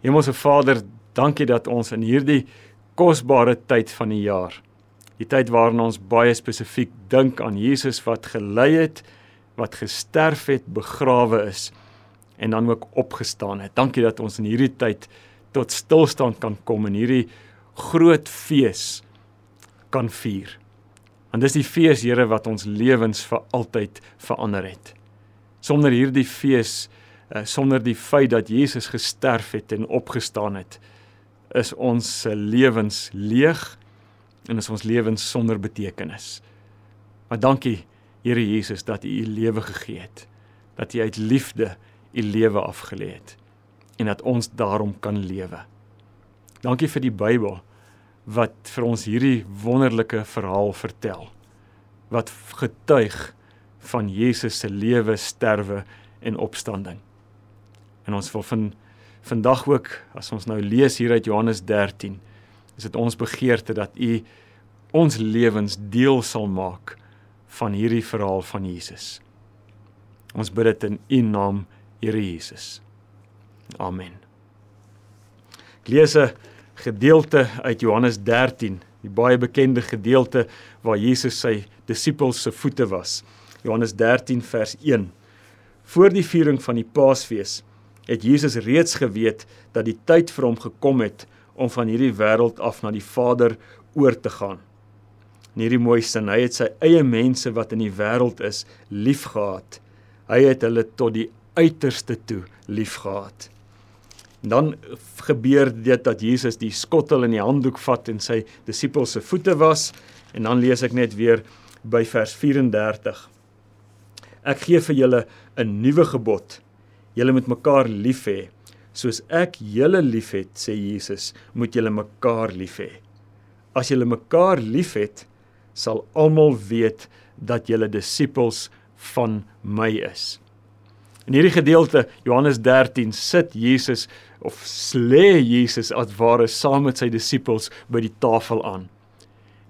Hemelse Vader, dankie dat ons in hierdie kosbare tyd van die jaar, die tyd waarin ons baie spesifiek dink aan Jesus wat gelei het, wat gesterf het, begrawe is en dan ook opgestaan het. Dankie dat ons in hierdie tyd tot stilstand kan kom en hierdie groot fees kan vier. Want dis die fees Here wat ons lewens vir altyd verander het. Sonder hierdie fees, uh, sonder die feit dat Jesus gesterf het en opgestaan het, is ons lewens leeg en is ons lewens sonder betekenis. Maar dankie Here Jesus dat U U lewe gegee het, dat U uit liefde U lewe afgelê het en dat ons daarom kan lewe. Dankie vir die Bybel wat vir ons hierdie wonderlike verhaal vertel. Wat getuig van Jesus se lewe, sterwe en opstanding. En ons wil van vandag ook as ons nou lees hier uit Johannes 13, is dit ons begeerte dat U ons lewens deel sal maak van hierdie verhaal van Jesus. Ons bid dit in U naam, Here Jesus. Amen. Ek lees 'n gedeelte uit Johannes 13, die baie bekende gedeelte waar Jesus sy disippels se voete was. Johannes 13 vers 1. Voor die viering van die Paasfees het Jesus reeds geweet dat die tyd vir hom gekom het om van hierdie wêreld af na die Vader oor te gaan. In hierdie mooi sin, hy het sy eie mense wat in die wêreld is, liefgehad. Hy het hulle tot die uiterste toe liefgehad. Dan gebeur dit dat Jesus die skottel in die handdoek vat en sy disippels se voete was en dan lees ek net weer by vers 34. Ek gee vir julle 'n nuwe gebod. Julle moet mekaar lief hê. Soos ek julle liefhet, sê Jesus, moet julle mekaar lief hê. As julle mekaar liefhet, sal almal weet dat julle disippels van my is. In hierdie gedeelte Johannes 13 sit Jesus of slê Jesus as ware saam met sy disippels by die tafel aan.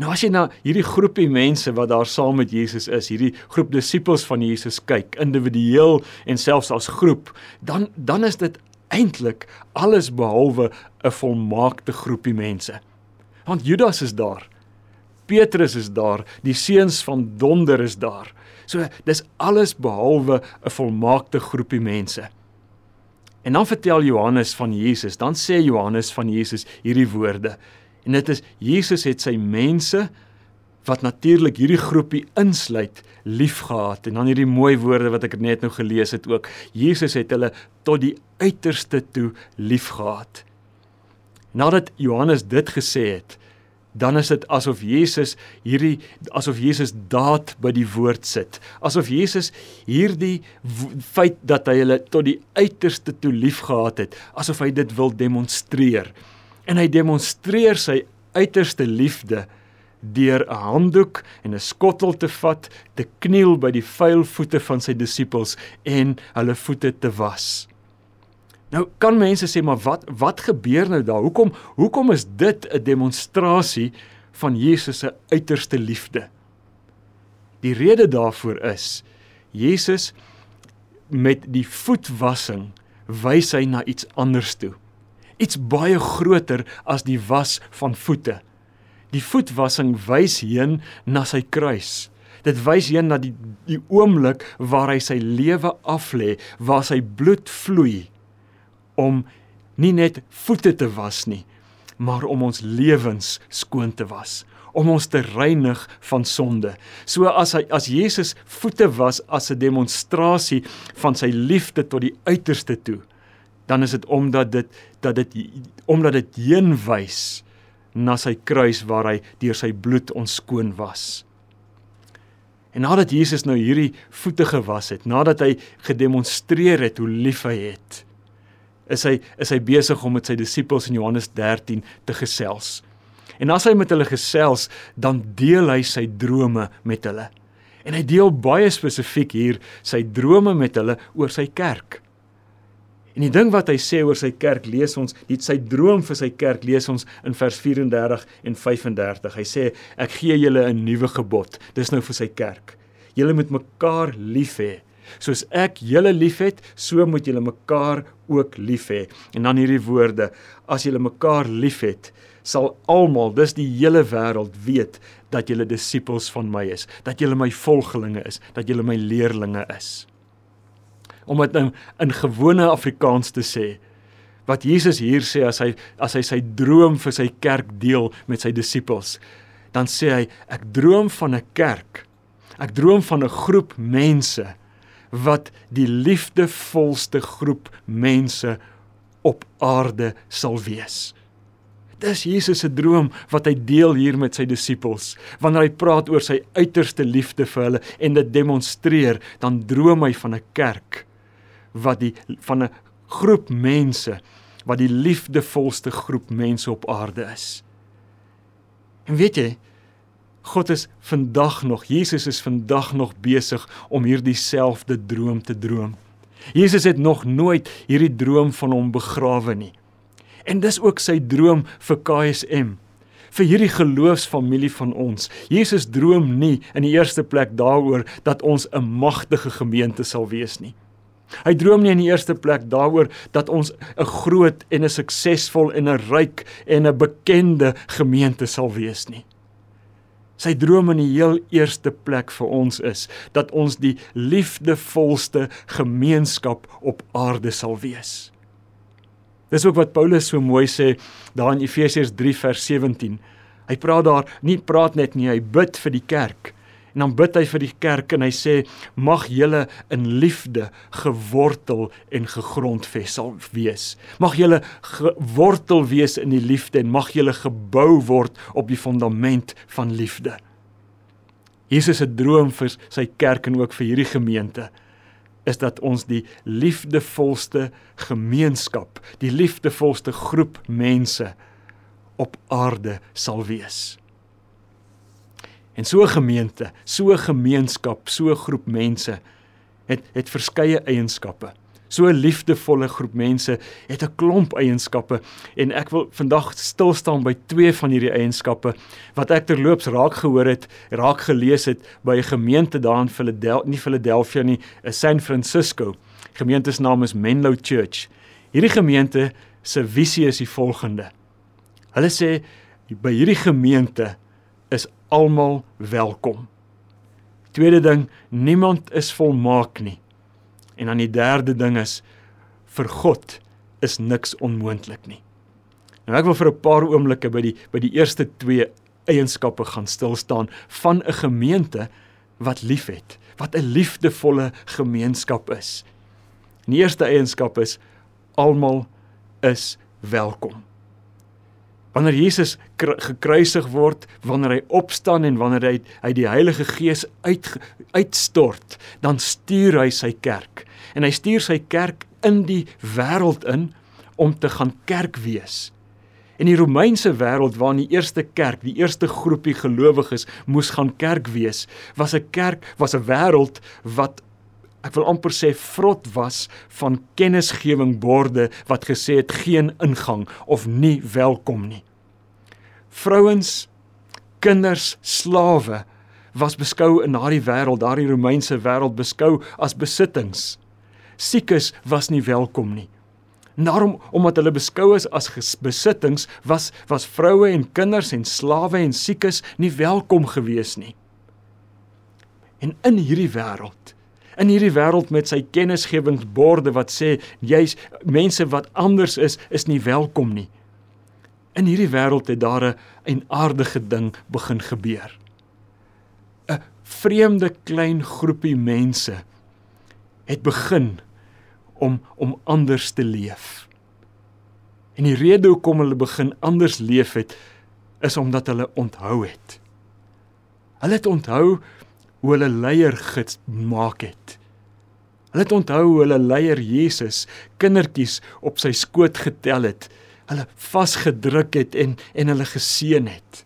Nou as jy na hierdie groepie mense wat daar saam met Jesus is, hierdie groep disippels van Jesus kyk, individueel en selfs as groep, dan dan is dit eintlik alles behalwe 'n volmaakte groepie mense. Want Judas is daar. Petrus is daar, die seuns van Donder is daar. So dis alles behalwe 'n volmaakte groepie mense. En dan vertel Johannes van Jesus, dan sê Johannes van Jesus hierdie woorde. En dit is Jesus het sy mense wat natuurlik hierdie groepie insluit liefgehad en dan hierdie mooi woorde wat ek net nou gelees het ook. Jesus het hulle tot die uiterste toe liefgehad. Nadat Johannes dit gesê het, dan is dit asof Jesus hierdie asof Jesus daad by die woord sit. Asof Jesus hierdie feit dat hy hulle tot die uiterste toe liefgehad het, asof hy dit wil demonstreer. En hy demonstreer sy uiterste liefde deur 'n handdoek en 'n skottel te vat, te kniel by die vuil voete van sy disippels en hulle voete te was. Nou kan mense sê maar wat wat gebeur nou daar? Hoekom hoekom is dit 'n demonstrasie van Jesus se uiterste liefde? Die rede daarvoor is Jesus met die voetwassing wys hy na iets anders toe. Iets baie groter as die was van voete. Die voetwassing wys heen na sy kruis. Dit wys heen na die die oomblik waar hy sy lewe aflê, waar sy bloed vloei om nie net voete te was nie, maar om ons lewens skoon te was, om ons te reinig van sonde. So as hy as Jesus voete was as 'n demonstrasie van sy liefde tot die uiterste toe, dan is dit omdat dit dat dit omdat dit heen wys na sy kruis waar hy deur sy bloed ons skoon was. En nadat Jesus nou hierdie voete gewas het, nadat hy gedemonstreer het hoe lief hy het, is hy is hy besig om met sy disippels in Johannes 13 te gesels. En as hy met hulle gesels, dan deel hy sy drome met hulle. En hy deel baie spesifiek hier sy drome met hulle oor sy kerk. En die ding wat hy sê oor sy kerk lees ons, dit sy droom vir sy kerk lees ons in vers 34 en 35. Hy sê ek gee julle 'n nuwe gebod. Dis nou vir sy kerk. Julle moet mekaar lief hê Soos ek julle liefhet, so moet julle mekaar ook lief hê. En dan hierdie woorde: As julle mekaar liefhet, sal almal, dis die hele wêreld weet dat julle disippels van my is, dat julle my volgelinge is, dat julle my leerlinge is. Om dit in, in gewone Afrikaans te sê, wat Jesus hier sê as hy as hy sy droom vir sy kerk deel met sy disippels, dan sê hy ek droom van 'n kerk. Ek droom van 'n groep mense wat die liefdevolste groep mense op aarde sal wees. Dis Jesus se droom wat hy deel hier met sy disippels. Wanneer hy praat oor sy uiterste liefde vir hulle en dit demonstreer, dan droom hy van 'n kerk wat die van 'n groep mense wat die liefdevolste groep mense op aarde is. En weet jy, God is vandag nog, Jesus is vandag nog besig om hierdie selfde droom te droom. Jesus het nog nooit hierdie droom van hom begrawe nie. En dis ook sy droom vir KSM vir hierdie geloofsfamilie van ons. Jesus droom nie in die eerste plek daaroor dat ons 'n magtige gemeente sal wees nie. Hy droom nie in die eerste plek daaroor dat ons 'n groot en 'n suksesvol en 'n ryk en 'n bekende gemeente sal wees nie. Sy droom in die heel eerste plek vir ons is dat ons die liefdevolste gemeenskap op aarde sal wees. Dis ook wat Paulus so mooi sê daar in Efesiërs 3 vers 17. Hy praat daar nie praat net nie, hy bid vir die kerk. En dan bid hy vir die kerk en hy sê mag julle in liefde gewortel en gegrondves sal wees. Mag julle gewortel wees in die liefde en mag julle gebou word op die fondament van liefde. Jesus se droom vir sy kerk en ook vir hierdie gemeente is dat ons die liefdevolste gemeenskap, die liefdevolste groep mense op aarde sal wees. En so 'n gemeente, so 'n gemeenskap, so 'n groep mense het het verskeie eienskappe. So 'n liefdevolle groep mense het 'n klomp eienskappe en ek wil vandag stil staan by twee van hierdie eienskappe wat ek terloops raak gehoor het, raak gelees het by 'n gemeente daar in Philadelphia, nie Philadelphia nie, in San Francisco. Gemeente se naam is Menlo Church. Hierdie gemeente se visie is die volgende. Hulle sê by hierdie gemeente almal welkom. Tweede ding, niemand is volmaak nie. En dan die derde ding is vir God is niks onmoontlik nie. Nou ek wil vir 'n paar oomblikke by die by die eerste twee eienskappe gaan stil staan van 'n gemeente wat liefhet, wat 'n liefdevolle gemeenskap is. Die eerste eienskap is almal is welkom. Wanneer Jesus gekruisig word, wanneer hy opstaan en wanneer hy hy die Heilige Gees uit uitstort, dan stuur hy sy kerk. En hy stuur sy kerk in die wêreld in om te gaan kerk wees. In die Romeinse wêreld waar in die eerste kerk, die eerste groepie gelowiges moes gaan kerk wees, was 'n kerk was 'n wêreld wat ek wil amper sê vrot was van kennisgewing borde wat gesê het geen ingang of nie welkom nie. Vrouens, kinders, slawe was beskou in daardie wêreld, daardie Romeinse wêreld beskou as besittings. Siekes was nie welkom nie. Daarom omdat hulle beskou is as besittings, was was vroue en kinders en slawe en siekes nie welkom gewees nie. En in hierdie wêreld in hierdie wêreld met sy kennisgewingsborde wat sê jy's mense wat anders is is nie welkom nie. In hierdie wêreld het daar 'n enaardige ding begin gebeur. 'n Vreemde klein groepie mense het begin om om anders te leef. En die rede hoekom hulle begin anders leef het is omdat hulle onthou het. Hulle het onthou hoe hulle leier gemaak het. Hulle het onthou hulle leier Jesus kindertjies op sy skoot getel het, hulle vasgedruk het en en hulle geseën het.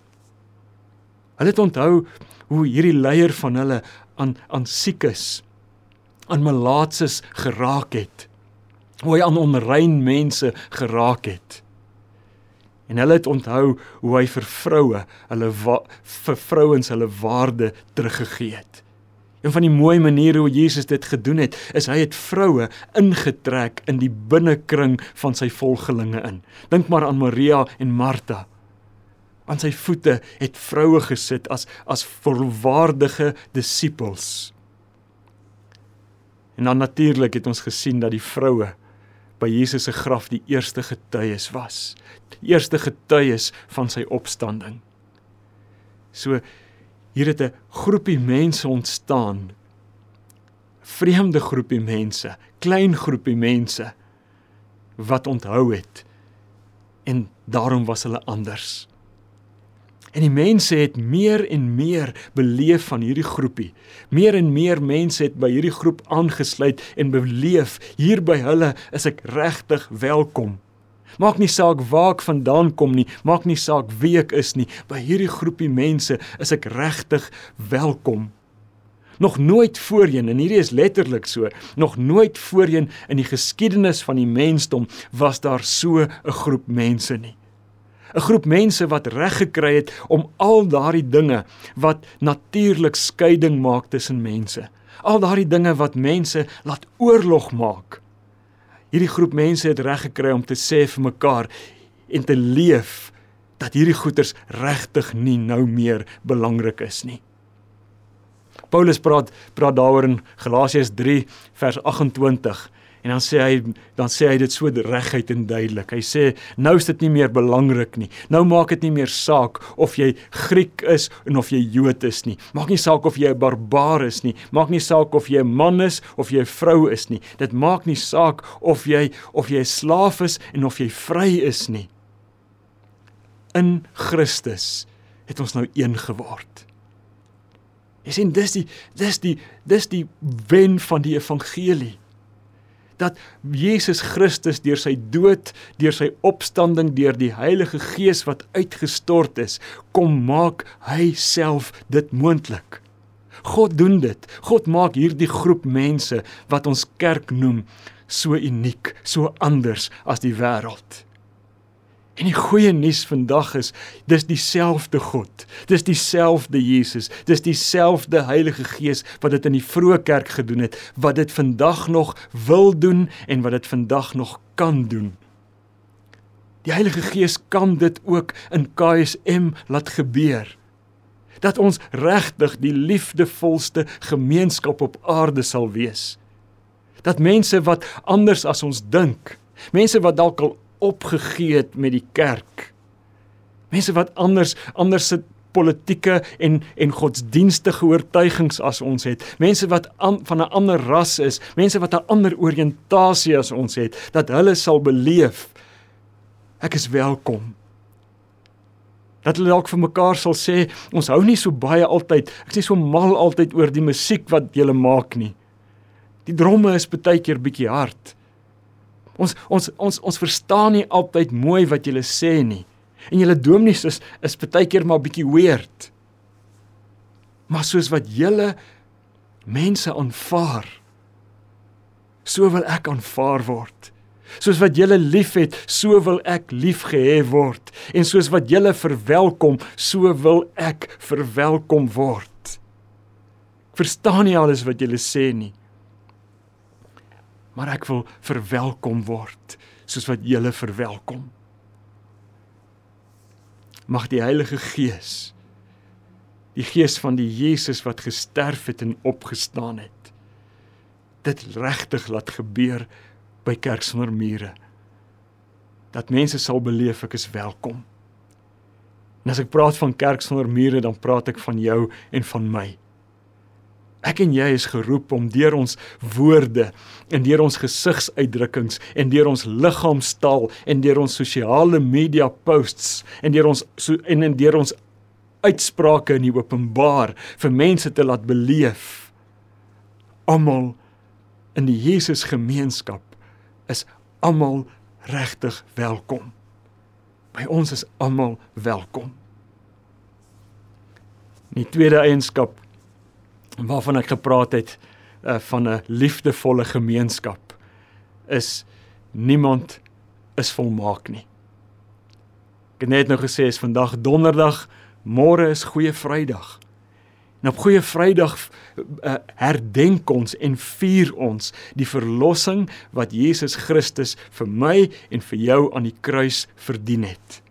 Hulle het onthou hoe hierdie leier van hulle aan aan siekes, aan malaatses geraak het. Hoe hy aan onrein mense geraak het. En hulle het onthou hoe hy vir vroue, hulle vir vrouens hulle waarde teruggegee het. Een van die mooi maniere hoe Jesus dit gedoen het, is hy het vroue ingetrek in die binnekring van sy volgelinge in. Dink maar aan Maria en Martha. Aan sy voete het vroue gesit as as volwaardige disippels. En dan natuurlik het ons gesien dat die vroue by Jesus se graf die eerste getuies was. Die eerste getuies van sy opstanding. So hier het 'n groepie mense ontstaan. Vreemde groepie mense, klein groepie mense wat onthou het en daarom was hulle anders. En die mense het meer en meer beleef van hierdie groepie. Meer en meer mense het by hierdie groep aangesluit en beleef hier by hulle is ek regtig welkom. Maak nie saak waar ek vandaan kom nie, maak nie saak wie ek is nie, by hierdie groepie mense is ek regtig welkom. Nog nooit voorheen en hierdie is letterlik so, nog nooit voorheen in die geskiedenis van die mensdom was daar so 'n groep mense nie. 'n groep mense wat reg gekry het om al daardie dinge wat natuurlik skeiding maak tussen mense. Al daardie dinge wat mense laat oorlog maak. Hierdie groep mense het reg gekry om te sê vir mekaar en te leef dat hierdie goeders regtig nie nou meer belangrik is nie. Paulus praat praat daaroor in Galasiërs 3 vers 28 En dan sê hy dan sê hy dit so reguit en duidelik. Hy sê nou is dit nie meer belangrik nie. Nou maak dit nie meer saak of jy Griek is en of jy Jood is nie. Maak nie saak of jy 'n barbaar is nie. Maak nie saak of jy 'n man is of jy 'n vrou is nie. Dit maak nie saak of jy of jy 'n slaaf is en of jy vry is nie. In Christus het ons nou een geword. Jy sien dis die dis die dis die wen van die evangelie dat Jesus Christus deur sy dood, deur sy opstanding, deur die Heilige Gees wat uitgestort is, kom maak hy self dit moontlik. God doen dit. God maak hierdie groep mense wat ons kerk noem so uniek, so anders as die wêreld. En die goeie nuus vandag is dis dieselfde God. Dis dieselfde Jesus. Dis dieselfde Heilige Gees wat dit in die vroeë kerk gedoen het, wat dit vandag nog wil doen en wat dit vandag nog kan doen. Die Heilige Gees kan dit ook in KSM laat gebeur. Dat ons regtig die liefdevolste gemeenskap op aarde sal wees. Dat mense wat anders as ons dink, mense wat dalk al opgegee het met die kerk. Mense wat anders anders se politieke en en godsdienstige oortuigings as ons het. Mense wat an, van 'n ander ras is, mense wat 'n ander oriëntasie as ons het, dat hulle sal beleef ek is welkom. Dat hulle dalk vir mekaar sal sê, ons hou nie so baie altyd, ek sê so mal altyd oor die musiek wat julle maak nie. Die dromme is baie keer bietjie hard. Ons ons ons ons verstaan nie altyd mooi wat jy sê nie. En julle dominees is is baie keer maar bietjie weird. Maar soos wat julle mense aanvaar, so wil ek aanvaar word. Soos wat julle liefhet, so wil ek liefgehê word. En soos wat julle verwelkom, so wil ek verwelkom word. Ek verstaan nie alles wat julle sê nie maar ek wil verwelkom word soos wat julle verwelkom. Mag die Heilige Gees die gees van die Jesus wat gesterf het en opgestaan het dit regtig laat gebeur by Kerk sonder mure dat mense sal beleef ek is welkom. En as ek praat van Kerk sonder mure dan praat ek van jou en van my. Ek en jy is geroep om deur ons woorde en deur ons gesigsuitdrukkings en deur ons liggaamstaal en deur ons sosiale media posts en deur ons so, en en deur ons uitsprake in die openbaar vir mense te laat beleef almal in die Jesus gemeenskap is almal regtig welkom. By ons is almal welkom. Die tweede eienskap waarvan ek gepraat het uh, van 'n liefdevolle gemeenskap is niemand is volmaak nie. Ek het net nou gesê is vandag donderdag, môre is goeie Vrydag. En op Goeie Vrydag uh, herdenk ons en vier ons die verlossing wat Jesus Christus vir my en vir jou aan die kruis verdien het.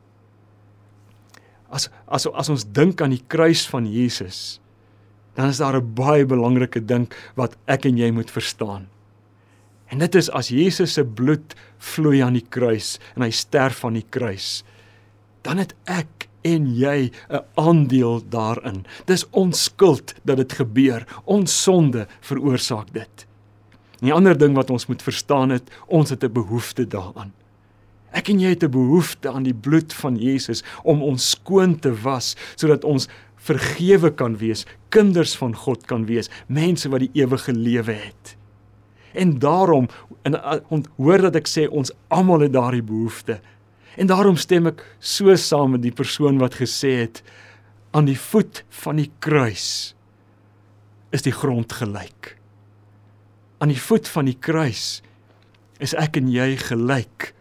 As as as ons dink aan die kruis van Jesus, dan is daar 'n baie belangrike ding wat ek en jy moet verstaan. En dit is as Jesus se bloed vloei aan die kruis en hy sterf aan die kruis, dan het ek en jy 'n aandeel daarin. Dis ons skuld dat dit gebeur. Ons sonde veroorsaak dit. En die ander ding wat ons moet verstaan het, ons het 'n behoefte daaraan. Ek en jy het 'n behoefte aan die bloed van Jesus om ons skoon te was sodat ons vergewe kan wees, kinders van God kan wees, mense wat die ewige lewe het. En daarom en hoor dat ek sê ons almal het daardie behoefte. En daarom stem ek so saam met die persoon wat gesê het aan die voet van die kruis is die grond gelyk. Aan die voet van die kruis is ek en jy gelyk.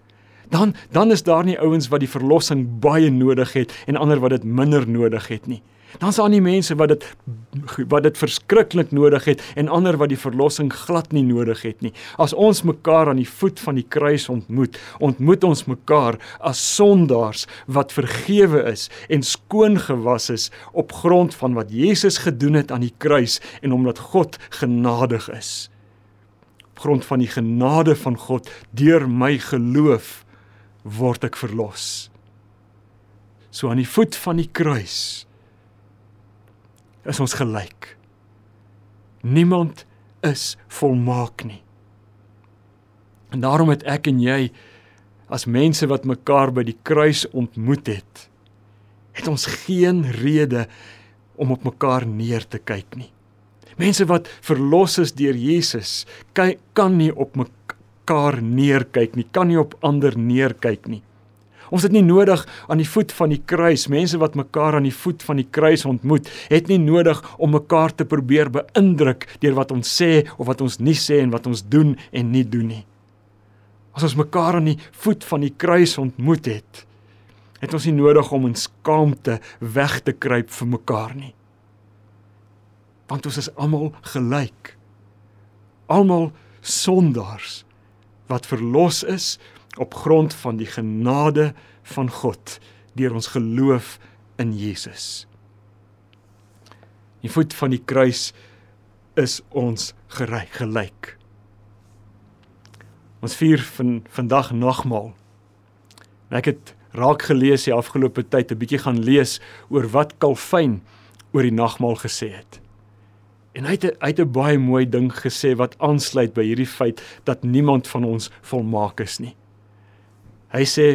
Dan dan is daar nie ouens wat die verlossing baie nodig het en ander wat dit minder nodig het nie. Dan staan die mense wat dit wat dit verskriklik nodig het en ander wat die verlossing glad nie nodig het nie. As ons mekaar aan die voet van die kruis ontmoet, ontmoet ons mekaar as sondaars wat vergewe is en skoon gewas is op grond van wat Jesus gedoen het aan die kruis en omdat God genadig is. Op grond van die genade van God deur my geloof word ek verlos. So aan die voet van die kruis is ons gelyk. Niemand is volmaak nie. En daarom het ek en jy as mense wat mekaar by die kruis ontmoet het, het ons geen rede om op mekaar neer te kyk nie. Mense wat verlos is deur Jesus, kan nie op mekaar neerkyk nie, kan nie op ander neerkyk nie. Ons het nie nodig aan die voet van die kruis, mense wat mekaar aan die voet van die kruis ontmoet, het nie nodig om mekaar te probeer beïndruk deur wat ons sê of wat ons nie sê en wat ons doen en nie doen nie. As ons mekaar aan die voet van die kruis ontmoet het, het ons nie nodig om in skaamte weg te kruip vir mekaar nie. Want ons is almal gelyk. Almal sondaars wat verlos is op grond van die genade van God deur ons geloof in Jesus. Die voet van die kruis is ons geryk gelyk. Ons vier van vandag nagmaal. Ek het raak gelees die afgelope tyd 'n bietjie gaan lees oor wat Calvin oor die nagmaal gesê het. En hy het hy het 'n baie mooi ding gesê wat aansluit by hierdie feit dat niemand van ons volmaak is nie. Hy sê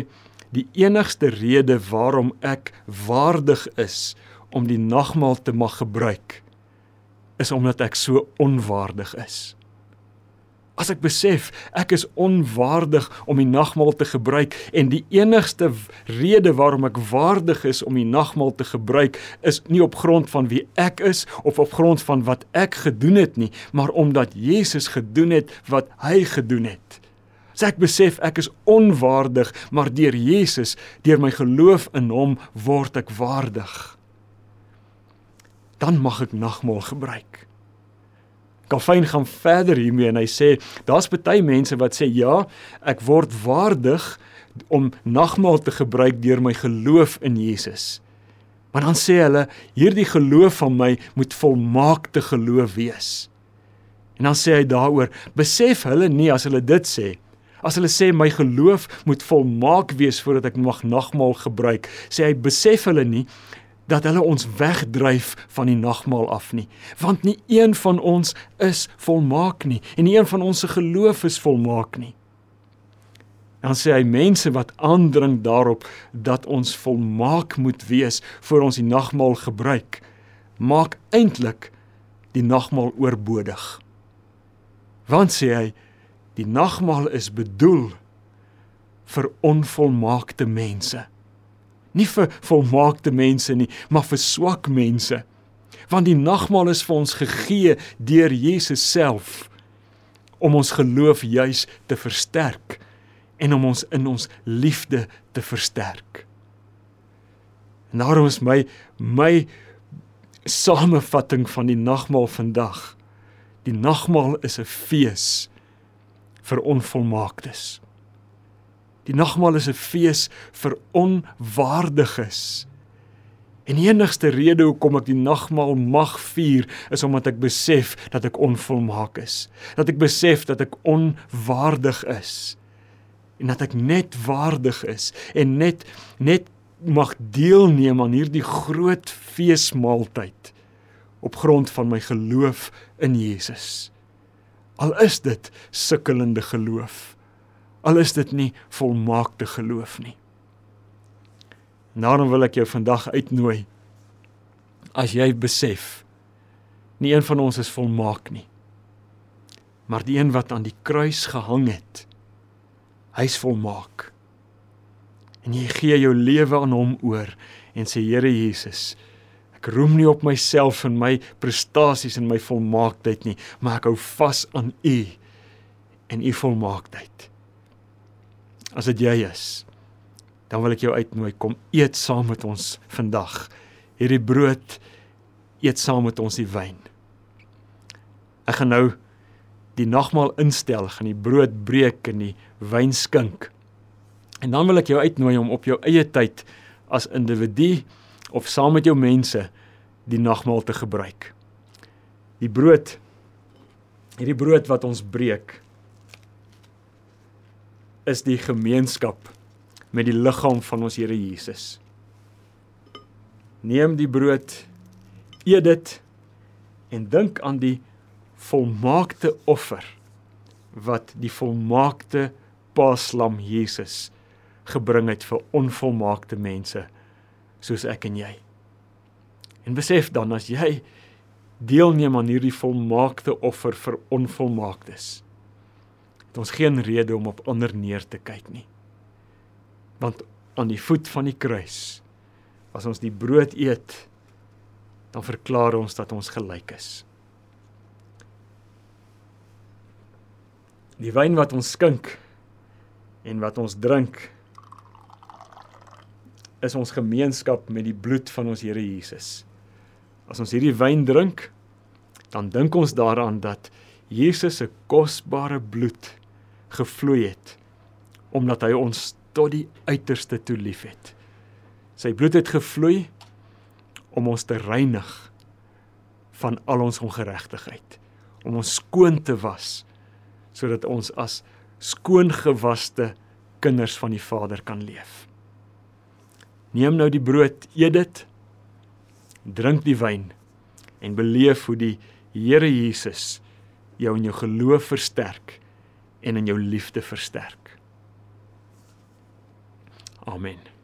die enigste rede waarom ek waardig is om die nagmaal te mag gebruik is omdat ek so onwaardig is. As ek besef ek is onwaardig om die nagmaal te gebruik en die enigste rede waarom ek waardig is om die nagmaal te gebruik is nie op grond van wie ek is of op grond van wat ek gedoen het nie, maar omdat Jesus gedoen het wat hy gedoen het. As ek besef ek is onwaardig, maar deur Jesus, deur my geloof in hom word ek waardig. Dan mag ek nagmaal gebruik. Calvin gaan verder hiermee en hy sê daar's baie mense wat sê ja, ek word waardig om nagmaal te gebruik deur my geloof in Jesus. Maar dan sê hulle hierdie geloof van my moet volmaakte geloof wees. En dan sê hy daaroor, besef hulle nie as hulle dit sê As hulle sê my geloof moet volmaak wees voordat ek mag nagmaal gebruik, sê hy besef hulle nie dat hulle ons wegdryf van die nagmaal af nie, want nie een van ons is volmaak nie en nie een van ons se geloof is volmaak nie. Dan sê hy mense wat aandring daarop dat ons volmaak moet wees voor ons die nagmaal gebruik, maak eintlik die nagmaal oorbodig. Want sê hy Die nagmaal is bedoel vir onvolmaakte mense. Nie vir volmaakte mense nie, maar vir swak mense. Want die nagmaal is vir ons gegee deur Jesus self om ons geloof juis te versterk en om ons in ons liefde te versterk. En daarom is my my samevatting van die nagmaal vandag. Die nagmaal is 'n fees vir onvolmaaktes. Die nagmaal is 'n fees vir onwaardiges. En die enigste rede hoekom ek die nagmaal mag vier is omdat ek besef dat ek onvolmaak is. Dat ek besef dat ek onwaardig is. En dat ek net waardig is en net net mag deelneem aan hierdie groot feesmaaltyd op grond van my geloof in Jesus. Al is dit sukkelende geloof. Al is dit nie volmaakte geloof nie. Daarom wil ek jou vandag uitnooi. As jy besef nie een van ons is volmaak nie. Maar die een wat aan die kruis gehang het, hy's volmaak. En jy gee jou lewe aan hom oor en sê Here Jesus, Ek roem nie op myself en my prestasies en my volmaaktheid nie, maar ek hou vas aan U en U volmaaktheid. As dit jy is, dan wil ek jou uitnooi kom eet saam met ons vandag. Hierdie brood eet saam met ons die wyn. Ek gaan nou die nagmaal instel, gaan die brood breek en die wyn skink. En dan wil ek jou uitnooi om op jou eie tyd as individu of saam met jou mense die nagmaal te gebruik. Die brood hierdie brood wat ons breek is die gemeenskap met die liggaam van ons Here Jesus. Neem die brood, eet dit en dink aan die volmaakte offer wat die volmaakte paaslam Jesus gebring het vir onvolmaakte mense soos ek en jy. En besef dan as jy deelneem aan hierdie volmaakte offer vir onvolmaaktes, het ons geen rede om op ander neer te kyk nie. Want aan die voet van die kruis, as ons die brood eet, dan verklaar ons dat ons gelyk is. Die wyn wat ons skink en wat ons drink is ons gemeenskap met die bloed van ons Here Jesus. As ons hierdie wyn drink, dan dink ons daaraan dat Jesus se kosbare bloed gevloei het omdat hy ons tot die uiterste toe liefhet. Sy bloed het gevloei om ons te reinig van al ons ongeregtigheid, om ons skoon te was sodat ons as skoongewaste kinders van die Vader kan leef. Neem nou die brood, eet dit. Drink die wyn en beleef hoe die Here Jesus jou in jou geloof versterk en in jou liefde versterk. Amen.